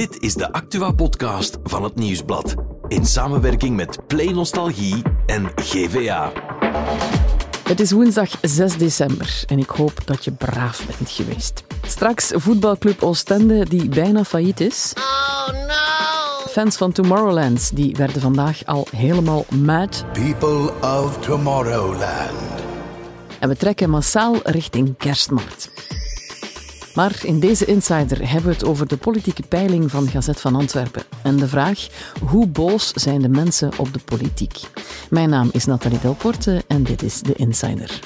Dit is de Actua-podcast van het Nieuwsblad. In samenwerking met Play Nostalgie en GVA. Het is woensdag 6 december en ik hoop dat je braaf bent geweest. Straks voetbalclub Oostende die bijna failliet is. Oh no! Fans van Tomorrowland die werden vandaag al helemaal mad. People of Tomorrowland. En we trekken massaal richting kerstmarkt. Maar in deze Insider hebben we het over de politieke peiling van Gazet van Antwerpen. En de vraag, hoe boos zijn de mensen op de politiek? Mijn naam is Nathalie Delporte en dit is de Insider.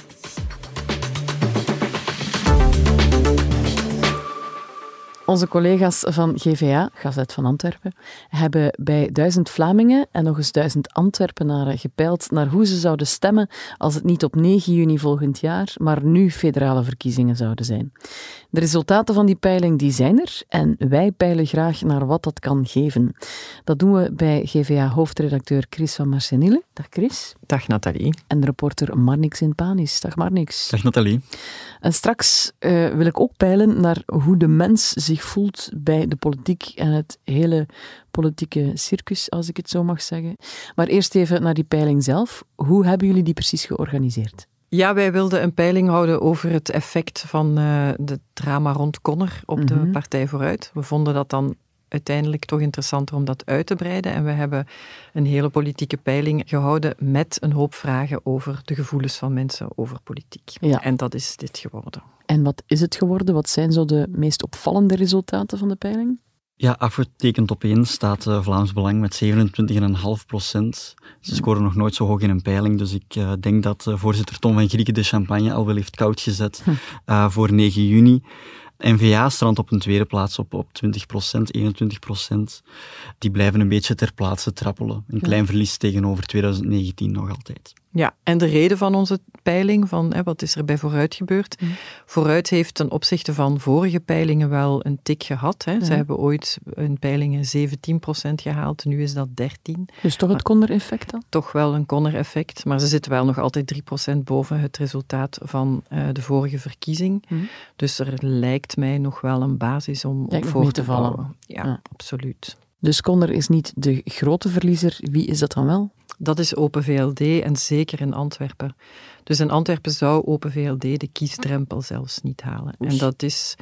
Onze collega's van GVA, Gazet van Antwerpen, hebben bij duizend Vlamingen en nog eens duizend Antwerpenaren gepeild naar hoe ze zouden stemmen als het niet op 9 juni volgend jaar, maar nu federale verkiezingen zouden zijn. De resultaten van die peiling die zijn er en wij peilen graag naar wat dat kan geven. Dat doen we bij GVA-hoofdredacteur Chris van Marcenille. Dag Chris. Dag Nathalie. En reporter Marnix in Panis. Dag Marnix. Dag Nathalie. En straks uh, wil ik ook peilen naar hoe de mens zich voelt bij de politiek en het hele politieke circus, als ik het zo mag zeggen. Maar eerst even naar die peiling zelf. Hoe hebben jullie die precies georganiseerd? Ja, wij wilden een peiling houden over het effect van uh, de drama rond Conner op de Partij Vooruit. We vonden dat dan uiteindelijk toch interessanter om dat uit te breiden. En we hebben een hele politieke peiling gehouden met een hoop vragen over de gevoelens van mensen over politiek. Ja. En dat is dit geworden. En wat is het geworden? Wat zijn zo de meest opvallende resultaten van de peiling? Ja, afgetekend op één staat uh, Vlaams Belang met 27,5 procent. Ze scoren nog nooit zo hoog in een peiling, dus ik uh, denk dat uh, voorzitter Tom van Grieken de champagne al wel heeft koud gezet hm. voor 9 juni. NVA strandt op een tweede plaats op, op 20% 21% Die blijven een beetje ter plaatse trappelen. Een klein verlies tegenover 2019 nog altijd. Ja, en de reden van onze peiling, van hè, wat is er bij Vooruit gebeurd? Mm. Vooruit heeft ten opzichte van vorige peilingen wel een tik gehad. Hè. Ze hebben ooit in peilingen 17% gehaald, nu is dat 13%. Dus toch het Conner-effect dan? Toch wel een Conner-effect, maar ze zitten wel nog altijd 3% boven het resultaat van uh, de vorige verkiezing. Mm. Dus er lijkt mij nog wel een basis om op voor te vallen. Ja, ja, absoluut. Dus Conner is niet de grote verliezer. Wie is dat dan wel? Dat is Open VLD en zeker in Antwerpen. Dus in Antwerpen zou Open VLD de kiesdrempel zelfs niet halen. En dat is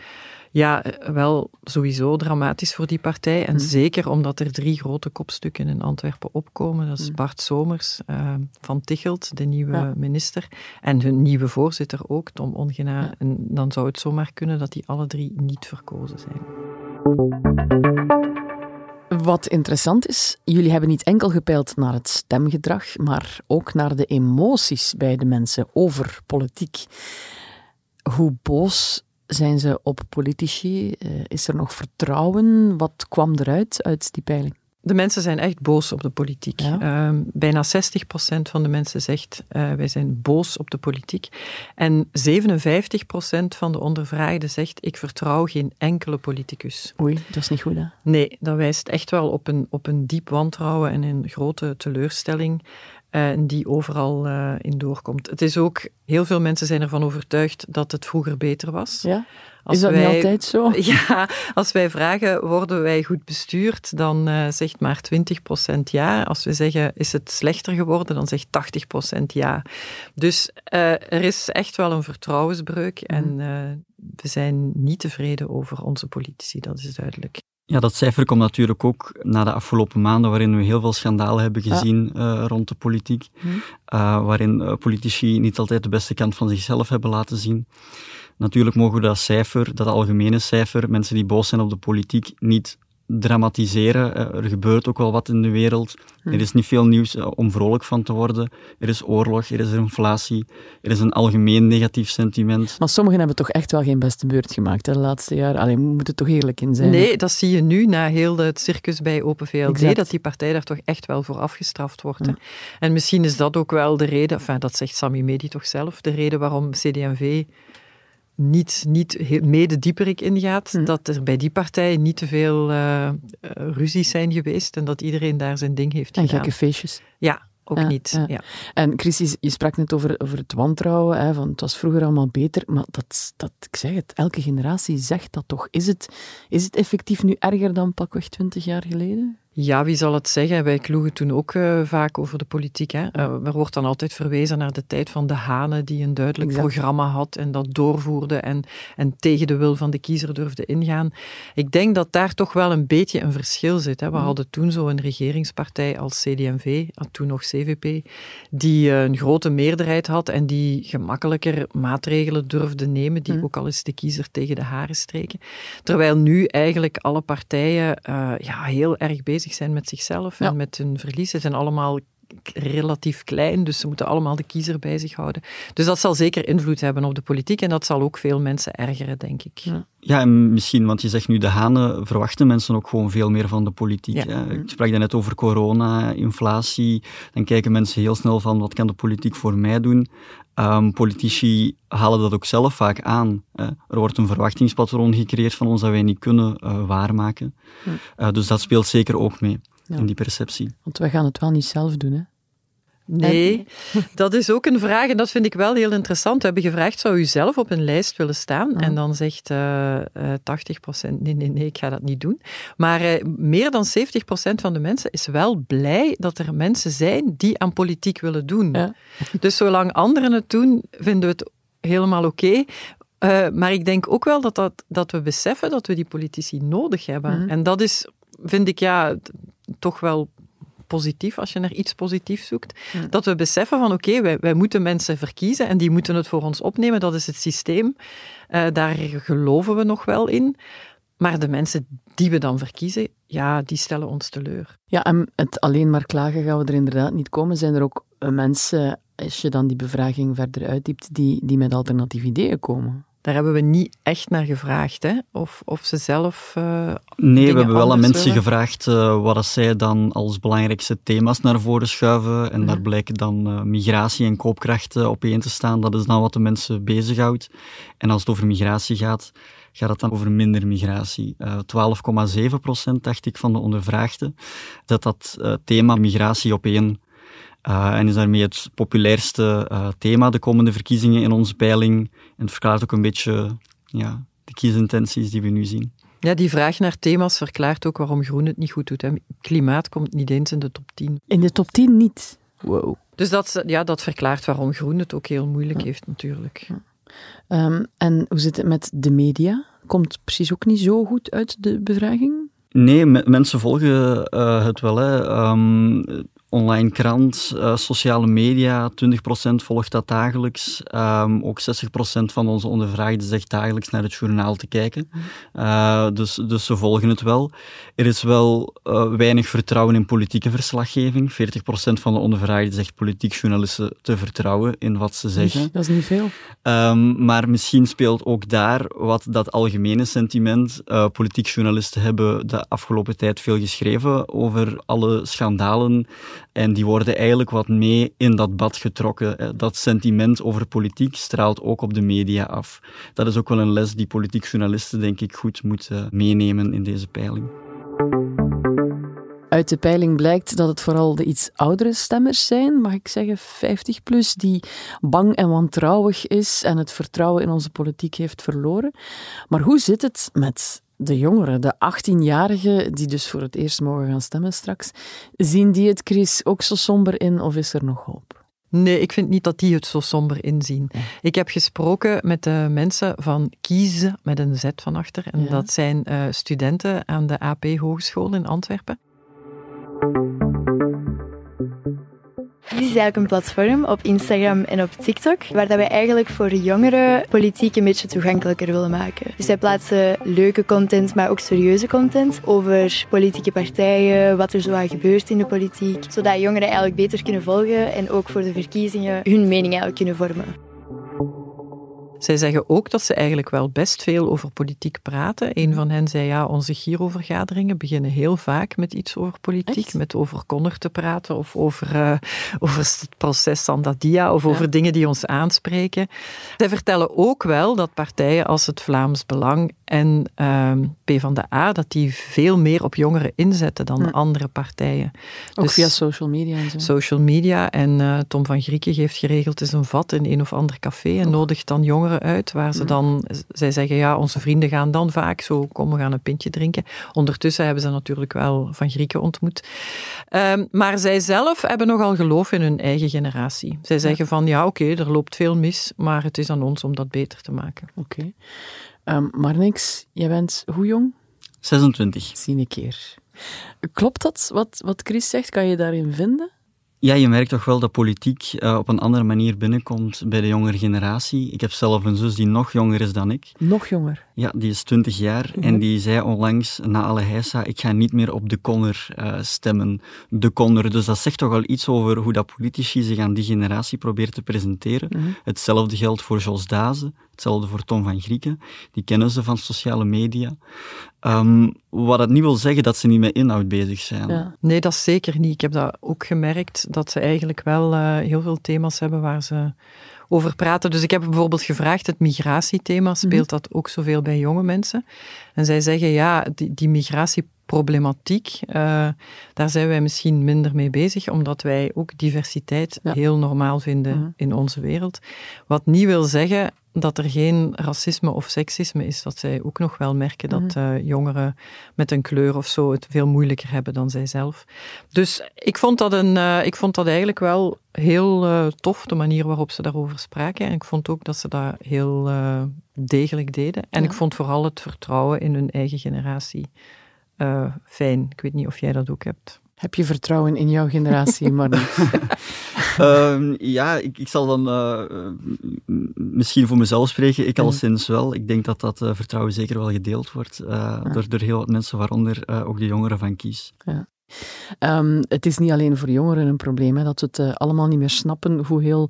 ja, wel sowieso dramatisch voor die partij. En mhm. zeker omdat er drie grote kopstukken in Antwerpen opkomen. Dat is mhm. Bart Somers uh, van Tichelt, de nieuwe minister. En hun nieuwe voorzitter ook, Tom Ongena. En dan zou het zomaar kunnen dat die alle drie niet verkozen zijn. Wat interessant is, jullie hebben niet enkel gepeild naar het stemgedrag, maar ook naar de emoties bij de mensen over politiek. Hoe boos zijn ze op politici? Eh, is er nog vertrouwen? Wat kwam eruit uit die peiling? De mensen zijn echt boos op de politiek. Ehm, bijna 60% van de mensen zegt uh, wij zijn boos op de politiek. En 57% van de ondervraagden zegt ik vertrouw geen enkele politicus. Oei, dat is niet goed hè? Nee, dat wijst echt wel op een, op een diep wantrouwen en een grote teleurstelling. Uh, die overal uh, in doorkomt. Het is ook, heel veel mensen zijn ervan overtuigd dat het vroeger beter was. Ja? Als is dat wij, niet altijd zo? Ja, als wij vragen, worden wij goed bestuurd, dan uh, zegt maar 20% ja. Als we zeggen, is het slechter geworden, dan zegt 80% ja. Dus er is echt wel een vertrouwensbreuk mm. en we zijn niet tevreden over onze politici, dat is duidelijk. Ja, dat cijfer komt natuurlijk ook na de afgelopen maanden, waarin we heel veel schandalen hebben gezien uh, rond de politiek, hm. uh, waarin uh, politici niet altijd de beste kant van zichzelf hebben laten zien. Natuurlijk mogen we dat cijfer, dat algemene cijfer, mensen die boos zijn op de politiek, niet dramatiseren. Eh, er gebeurt ook wel wat in de wereld. Hm. Er is niet veel nieuws eh, om vrolijk van te worden. Er is oorlog, er is inflatie, er is een algemeen negatief sentiment. Maar sommigen hebben toch echt wel geen beste beurt gemaakt hè, de laatste jaren. Alleen moet het toch eerlijk in zijn. Nee, dat zie je nu na heel het circus bij Open VLD, dat die partij daar toch echt wel voor afgestraft wordt. En misschien is dat ook wel de reden, enfin, dat zegt Sami Medi toch zelf, de reden waarom CD&V niet, niet mede dieperik ingaat, hm. dat er bij die partij niet te veel uh, ruzies zijn geweest en dat iedereen daar zijn ding heeft en gedaan. gekke feestjes. Ja, ook Ja, niet. ja. Ja. En Chris, je sprak net over, over het wantrouwen, hè, van het was vroeger allemaal beter, maar dat, dat, ik zeg het, elke generatie zegt dat toch. Is het, is het effectief nu erger dan pakweg twintig jaar geleden? Ja, wie zal het zeggen? Wij kloegen toen ook eh, vaak over de politiek. Hè? Eh, er wordt dan altijd verwezen naar de tijd van de Hanen, die een duidelijk Exact. programma had en dat doorvoerde en, en tegen de wil van de kiezer durfde ingaan. Ik denk dat daar toch wel een beetje een verschil zit. Hè? We Mhm. hadden toen zo een regeringspartij als CD&V, toen nog CVP, die eh, een grote meerderheid had en die gemakkelijker maatregelen durfde nemen, die Mhm. ook al eens de kiezer tegen de haren streken. Terwijl nu eigenlijk alle partijen ja, heel erg bezig zijn met zichzelf Ja. en met hun verlies. Ze zijn allemaal relatief klein, dus ze moeten allemaal de kiezer bij zich houden. Dus dat zal zeker invloed hebben op de politiek en dat zal ook veel mensen ergeren, denk ik. Ja. Ja, en misschien, want je zegt nu de hanen, verwachten mensen ook gewoon veel meer van de politiek. Ja. hè. Ik sprak net over corona, inflatie. Dan kijken mensen heel snel van, wat kan de politiek voor mij doen? Ehm, politici halen dat ook zelf vaak aan. hè. Er wordt een verwachtingspatroon gecreëerd van ons dat wij niet kunnen eh, waarmaken. Eh, dus dat speelt zeker ook mee Ja. in die perceptie. Want wij gaan het wel niet zelf doen, hè? Nee, dat is ook een vraag en dat vind ik wel heel interessant. We hebben gevraagd, zou u zelf op een lijst willen staan? En dan zegt eh eh 80% nee, nee, nee, ik ga dat niet doen. Maar eh, meer dan 70% van de mensen is wel blij dat er mensen zijn die aan politiek willen doen. Ja. Dus zolang anderen het doen, vinden we het helemaal oké. Eh, maar ik denk ook wel dat, dat, dat we beseffen dat we die politici nodig hebben. Mhm. En dat is, vind ik, ja, toch wel positief als je naar iets positiefs zoekt. Mhm. Dat we beseffen van oké, wij, wij moeten mensen verkiezen en die moeten het voor ons opnemen. Dat is het systeem. Eh, daar geloven we nog wel in. Maar de mensen die we dan verkiezen, ja, die stellen ons teleur. Ja, en het alleen maar klagen gaan we er inderdaad niet komen. Zijn er ook eh, mensen, als je dan die bevraging verder uitdiept, die, die met alternatieve ideeën komen? Daar hebben we niet echt naar gevraagd, hè? Of, of ze zelf. eh, Nee, we hebben wel aan mensen willen. gevraagd eh, wat zij dan als belangrijkste thema's naar voren schuiven. En daar blijken dan eh, migratie en koopkracht eh, op één te staan. Dat is dan wat de mensen bezighoudt. En als het over migratie gaat, gaat het dan over minder migratie. Eh 12,7 procent, dacht ik, van de ondervraagden, dat dat thema migratie op één eh, en is daarmee het populairste eh, thema de komende verkiezingen in onze peiling. En het verklaart ook een beetje ja, de kiesintenties die we nu zien. Ja, die vraag naar thema's verklaart ook waarom Groen het niet goed doet. Hè. Klimaat komt niet eens in de top 10. In de top 10 niet. Wow. Dus dat, ja, dat verklaart waarom Groen het ook heel moeilijk heeft, natuurlijk. Ehm, en hoe zit het met de media? Komt precies ook niet zo goed uit de bevraging? Nee, me- mensen volgen eh, het wel. Hè. Ehm, online krant, eh, sociale media, 20% volgt dat dagelijks. Ehm, ook 60% van onze ondervraagden zegt dagelijks naar het journaal te kijken. Eh, dus, dus ze volgen het wel. Er is wel eh, weinig vertrouwen in politieke verslaggeving. 40% van de ondervraagden zegt politiek journalisten te vertrouwen in wat ze zeggen. Dat is niet veel. Ehm, maar misschien speelt ook daar wat dat algemene sentiment. Politiek journalisten hebben de afgelopen tijd veel geschreven over alle schandalen. En die worden eigenlijk wat mee in dat bad getrokken. Eh, Dat sentiment over politiek straalt ook op de media af. Dat is ook wel een les die politiek journalisten, denk ik, goed moeten meenemen in deze peiling. Uit de peiling blijkt dat het vooral de iets oudere stemmers zijn, mag ik zeggen 50 plus, die bang en wantrouwig is en het vertrouwen in onze politiek heeft verloren. Maar hoe zit het met de jongeren, de 18-jarigen, die dus voor het eerst mogen gaan stemmen straks? Zien die het, Chris, ook zo somber in of is er nog hoop? Nee, ik vind niet dat die het zo somber inzien. Ik heb gesproken met de mensen van Kiezen, met een Z van achter. En Ja. dat zijn eh, studenten aan de AP Hogeschool in Antwerpen. Dit is eigenlijk een platform op Instagram en op TikTok, waar dat wij eigenlijk voor jongeren politiek een beetje toegankelijker willen maken. Dus wij plaatsen leuke content, maar ook serieuze content over politieke partijen, wat er zo aan gebeurt in de politiek, zodat jongeren eigenlijk beter kunnen volgen en ook voor de verkiezingen hun mening eigenlijk kunnen vormen. Zij zeggen ook dat ze eigenlijk wel best veel over politiek praten. Een van hen zei, ja, onze Giro-vergaderingen beginnen heel vaak met iets over politiek, Echt? met over Connor te praten of over, eh, over het proces Sandadia of over dingen die ons aanspreken. Zij vertellen ook wel dat partijen als het Vlaams Belang en ehm PvdA, dat die veel meer op jongeren inzetten dan Ja. andere partijen. Ook Dus- via social media en zo. social media. En eh, Tom van Grieken geeft geregeld eens een vat in een of ander café en nodigt dan jongeren uit, waar ze dan, zij zeggen, ja, onze vrienden gaan dan vaak zo, kom, we gaan een pintje drinken. Ondertussen hebben ze natuurlijk wel Van Grieken ontmoet. Ehm, maar zij zelf hebben nogal geloof in hun eigen generatie. Zij zeggen van, ja, oké, er loopt veel mis, maar het is aan ons om dat beter te maken. Oké. Ehm, maar niks, jij bent hoe jong? 26. Zie een keer. Klopt dat, wat, wat Chris zegt? Kan je daarin vinden? Ja, je merkt toch wel dat politiek eh, op een andere manier binnenkomt bij de jongere generatie. Ik heb zelf een zus die nog jonger is dan ik. Nog jonger. Ja, die is 20 jaar en die zei onlangs na alle heisa, ik ga niet meer op de Conner eh, stemmen. De Conner. Dus dat zegt toch al iets over hoe dat politici zich aan die generatie proberen te presenteren. Hetzelfde geldt voor Jos Dazen, hetzelfde voor Tom van Grieken. Die kennen ze van sociale media. Ehm, wat het niet wil zeggen dat ze niet met inhoud bezig zijn. Ja. Nee, dat is zeker niet. Ik heb dat ook gemerkt, dat ze eigenlijk wel eh, heel veel thema's hebben waar ze over praten. Dus ik heb bijvoorbeeld gevraagd, het migratiethema, speelt dat ook zoveel bij jonge mensen? En zij zeggen, ja, die, die migratieproblematiek, eh, daar zijn wij misschien minder mee bezig, omdat wij ook diversiteit Ja. heel normaal vinden Mhm. in onze wereld. Wat niet wil zeggen dat er geen racisme of seksisme is, dat zij ook nog wel merken dat eh, jongeren met een kleur of zo het veel moeilijker hebben dan zijzelf. Dus ik vond dat, een, eh, ik vond dat eigenlijk wel heel eh, tof, de manier waarop ze daarover spraken. En ik vond ook dat ze dat heel degelijk deden. En Ja. ik vond vooral het vertrouwen in hun eigen generatie fijn. Ik weet niet of jij dat ook hebt. Heb je vertrouwen in jouw generatie, Marnie? Ehm, ja, ik, ik zal dan eh, misschien voor mezelf spreken. Ik al sinds wel. Ik denk dat dat eh, vertrouwen zeker wel gedeeld wordt eh, door, door heel wat mensen, waaronder ook de jongeren van Kies. Ehm, het is niet alleen voor jongeren een probleem, hè, dat we het allemaal niet meer snappen hoe heel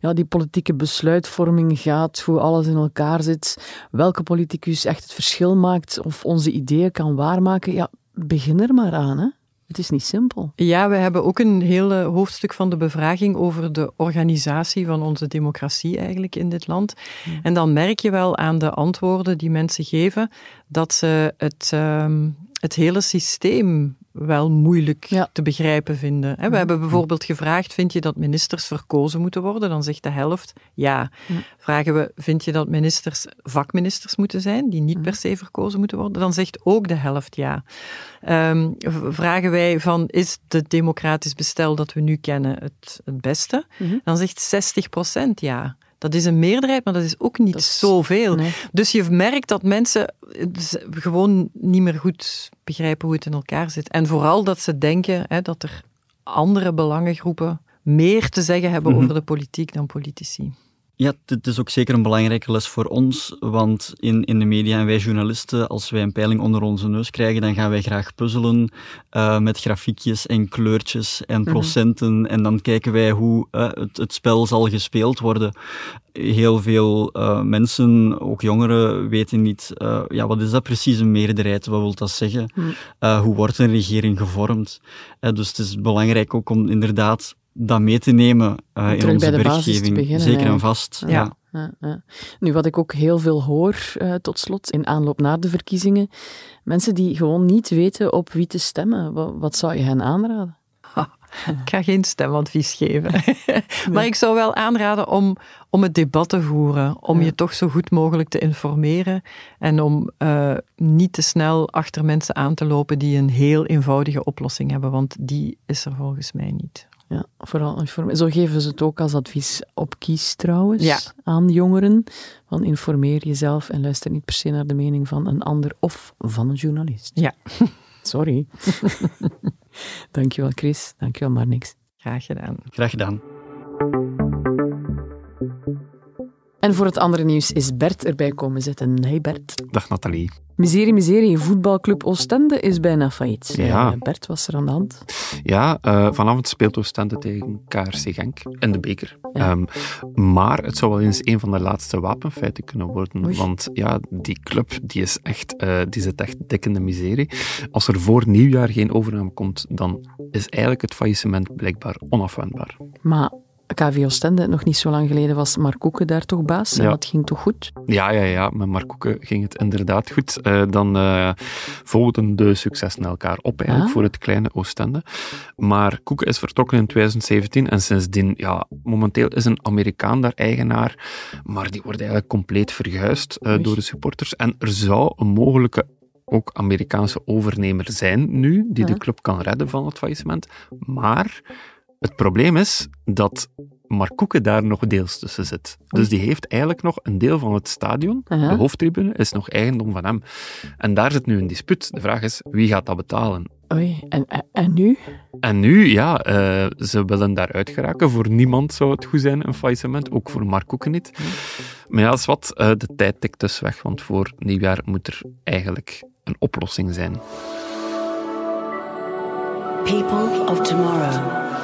ja, die politieke besluitvorming gaat, hoe alles in elkaar zit, welke politicus echt het verschil maakt of onze ideeën kan waarmaken. Ja, begin er maar aan. Hè. Het is niet simpel. Ja, we hebben ook een hele hoofdstuk van de bevraging over de organisatie van onze democratie eigenlijk in dit land. En dan merk je wel aan de antwoorden die mensen geven dat ze het, ehm, het hele systeem wel moeilijk Ja. te begrijpen vinden. We hebben bijvoorbeeld gevraagd, vind je dat ministers verkozen moeten worden? Dan zegt de helft ja. Vragen we, vind je dat ministers vakministers moeten zijn, die niet per se verkozen moeten worden? Dan zegt ook de helft ja. Ehm, vragen wij van, is het democratisch bestel dat we nu kennen het, het beste? Dan zegt 60% ja. Dat is een meerderheid, maar dat is ook niet Dat is- zoveel. Nee. Dus je merkt dat mensen eh, z- gewoon niet meer goed begrijpen hoe het in elkaar zit. En vooral dat ze denken hè, dat er andere belangengroepen meer te zeggen hebben over de politiek dan politici. Ja, dit is ook zeker een belangrijke les voor ons, want in, in de media en wij journalisten, als wij een peiling onder onze neus krijgen, dan gaan wij graag puzzelen eh, met grafiekjes en kleurtjes en procenten en dan kijken wij hoe eh, het, het spel zal gespeeld worden. Heel veel eh, mensen, ook jongeren, weten niet, ja, wat is dat precies een meerderheid, wat wil dat zeggen? Eh, hoe wordt een regering gevormd? Dus het is belangrijk ook om inderdaad dat mee te nemen eh, in onze bij de basis te berichtgeving. beginnen, Zeker en vast. Ja. ja. Nu, wat ik ook heel veel hoor, eh, tot slot, in aanloop naar de verkiezingen, mensen die gewoon niet weten op wie te stemmen. Wat, wat zou je hen aanraden? Ik ga geen stemadvies geven. maar ik zou wel aanraden om, om het debat te voeren. Om je toch zo goed mogelijk te informeren. En om eh, niet te snel achter mensen aan te lopen die een heel eenvoudige oplossing hebben. Want die is er volgens mij niet. Ja, vooral informe- Zo geven ze het ook als advies op kies trouwens Ja. aan jongeren. Van informeer jezelf en luister niet per se naar de mening van een ander of van een journalist. Ja. Sorry. Dankjewel Chris, dankjewel Marnix. Graag gedaan. Graag gedaan. En voor het andere nieuws is Bert erbij komen zitten. Hey Bert. Dag Nathalie. Miserie, miserie. Voetbalclub Oostende is bijna failliet. Ja. Eh, Bert, was er aan de hand? Ja, uh, vanavond speelt Oostende tegen KRC Genk in de beker. Ja. Um, maar het zou wel eens een van de laatste wapenfeiten kunnen worden. Oei. Want ja, die club die is echt, uh, die zit echt dik in de miserie. Als er voor nieuwjaar geen overname komt, dan is eigenlijk het faillissement blijkbaar onafwendbaar. Maar KV Oostende, nog niet zo lang geleden was Mark Koeken daar toch baas en dat ging toch goed? Ja, ja, ja, met Mark Koeken ging het inderdaad goed. Uh, dan uh, volgden de successen elkaar op eigenlijk Ah. voor het kleine Oostende. Maar Koeken is vertrokken in 2017 en sindsdien, ja, momenteel is een Amerikaan daar eigenaar, maar die wordt eigenlijk compleet verguisd uh, Oei. door de supporters. En er zou een mogelijke ook Amerikaanse overnemer zijn nu, die de club kan redden van het faillissement. Maar het probleem is dat Mark Koeken daar nog deels tussen zit. Dus die heeft eigenlijk nog een deel van het stadion, de hoofdtribune, is nog eigendom van hem. En daar zit nu een dispuut. De vraag is, wie gaat dat betalen? Oei, en, en, nu? En nu, ja, uh, ze willen daaruit geraken. Voor niemand zou het goed zijn, een faillissement. Ook voor Mark Koeken niet. Maar ja, is wat, uh, de tijd tikt dus weg, want voor nieuwjaar moet er eigenlijk een oplossing zijn. People of tomorrow,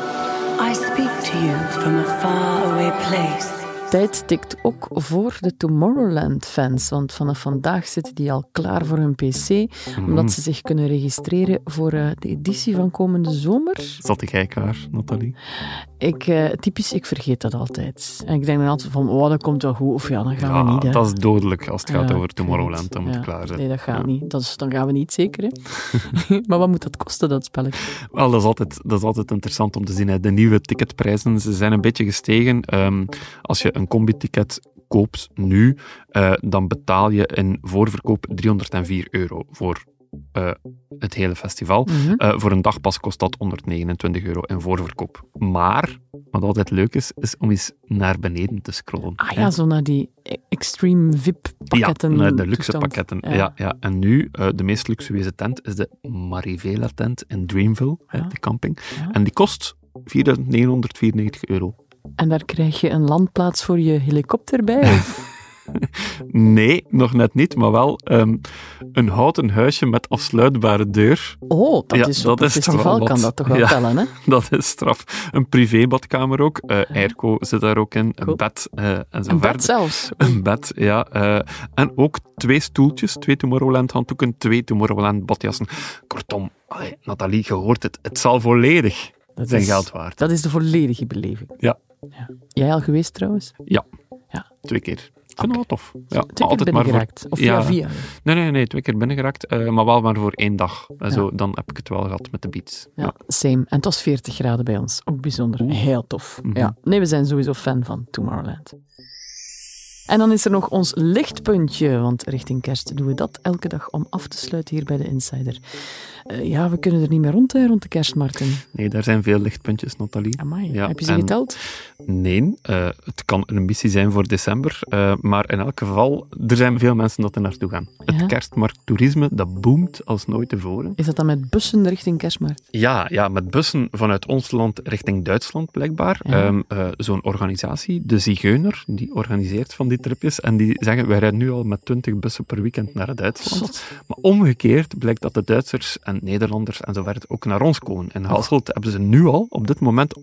I speak to you from a faraway place. Tijd tikt ook voor de Tomorrowland-fans, want vanaf vandaag zitten die al klaar voor hun pc, Mhm. omdat ze zich kunnen registreren voor uh, de editie van komende zomer. Zat jij klaar, Nathalie? Ik, uh, typisch, ik vergeet dat altijd. En ik denk dan altijd van, oh, dat komt wel goed, of ja, dan gaan ja, we niet. Hè. dat is dodelijk als het gaat Ja, over Tomorrowland. Dan moet Ja. klaar zijn. Nee, dat gaat niet. Dat is, dan gaan we niet, zeker. Hè? maar wat moet dat kosten, dat spelletje? Wel, dat is, altijd, dat is altijd interessant om te zien. Hè. De nieuwe ticketprijzen ze zijn een beetje gestegen. Um, als je een combi-ticket koopt nu, uh, dan betaal je in voorverkoop 304 euro voor uh, het hele festival. Mm -hmm. uh, voor een dagpas kost dat 129 euro in voorverkoop. Maar, wat altijd leuk is, is om eens naar beneden te scrollen. Ah ja, hè. zo naar die extreme VIP-pakketten. Ja, naar de luxe toestand. pakketten. Ja. Ja, ja. En nu, uh, de meest luxueuze tent is de Marivela tent in Dreamville, Ja. hè, de camping. En die kost 4.994 euro. En daar krijg je een landplaats voor je helikopter bij? Of? Nee, nog net niet, maar wel um, een houten huisje met afsluitbare deur. Oh, dat Ja, is dat op een is toch festival kan dat toch wel Ja. tellen, hè? Dat is straf. Een privébadkamer ook. Uh, airco zit daar ook in. Cool. Een bed uh, en zo Een verder. bed zelfs. Een bed, ja. Uh, en ook twee stoeltjes, twee Tomorrowland handdoeken, twee Tomorrowland badjassen. Kortom, allee, Nathalie, je hoort het. Het zal volledig Dat zijn is- geld waard. Dat is de volledige beleving. Ja. ja. Jij al geweest trouwens? Twee keer. Vind wel tof. Ja, Twee keer altijd maar voor... binnengeraakt? Of via Ja. via? Nee, nee, nee, twee keer binnengeraakt, uh, maar wel maar voor één dag. En Ja. zo, dan heb ik het wel gehad met de beats. Ja, same. En het was 40 graden bij ons. Ook bijzonder. Oeh. Heel tof. Mhm. Ja. Nee, we zijn sowieso fan van Tomorrowland. En dan is er nog ons lichtpuntje, want richting kerst doen we dat elke dag om af te sluiten hier bij de Insider. Eh, ja, we kunnen er niet meer rond, hè, rond de kerstmarkten. Nee, daar zijn veel lichtpuntjes, Nathalie. Amai, Ja, heb je ze en- geteld? Nee, uh, het kan een missie zijn voor december, uh, maar in elk geval, er zijn veel mensen dat er naartoe gaan. Ja. Het kerstmarkttoerisme, dat boomt als nooit tevoren. Is dat dan met bussen richting kerstmarkt? Ja, ja, met bussen vanuit ons land richting Duitsland blijkbaar. Ja. Um, uh, Zo'n organisatie, de Zigeuner, die organiseert van die tripjes en die zeggen, wij rijden nu al met 20 bussen per weekend naar Duitsland. Zot. Maar omgekeerd blijkt dat de Duitsers en Nederlanders en zo verder ook naar ons komen. In Hasselt hebben ze nu al, op dit moment,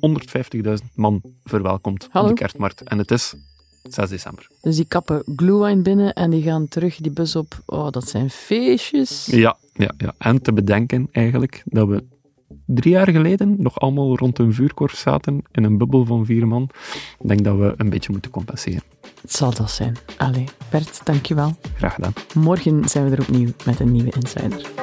150.000 man verwelkomd Hallo. op de kerstmarkt. En het is 6 december. Dus die kappen glühwein binnen en die gaan terug die bus op. Oh, dat zijn feestjes. Ja, ja, ja. En te bedenken eigenlijk dat we drie jaar geleden nog allemaal rond een vuurkorf zaten in een bubbel van vier man. Ik denk dat we een beetje moeten compenseren. Het zal dat zijn. Allee, Bert, dankjewel. Graag gedaan. Morgen zijn we er opnieuw met een nieuwe Insider.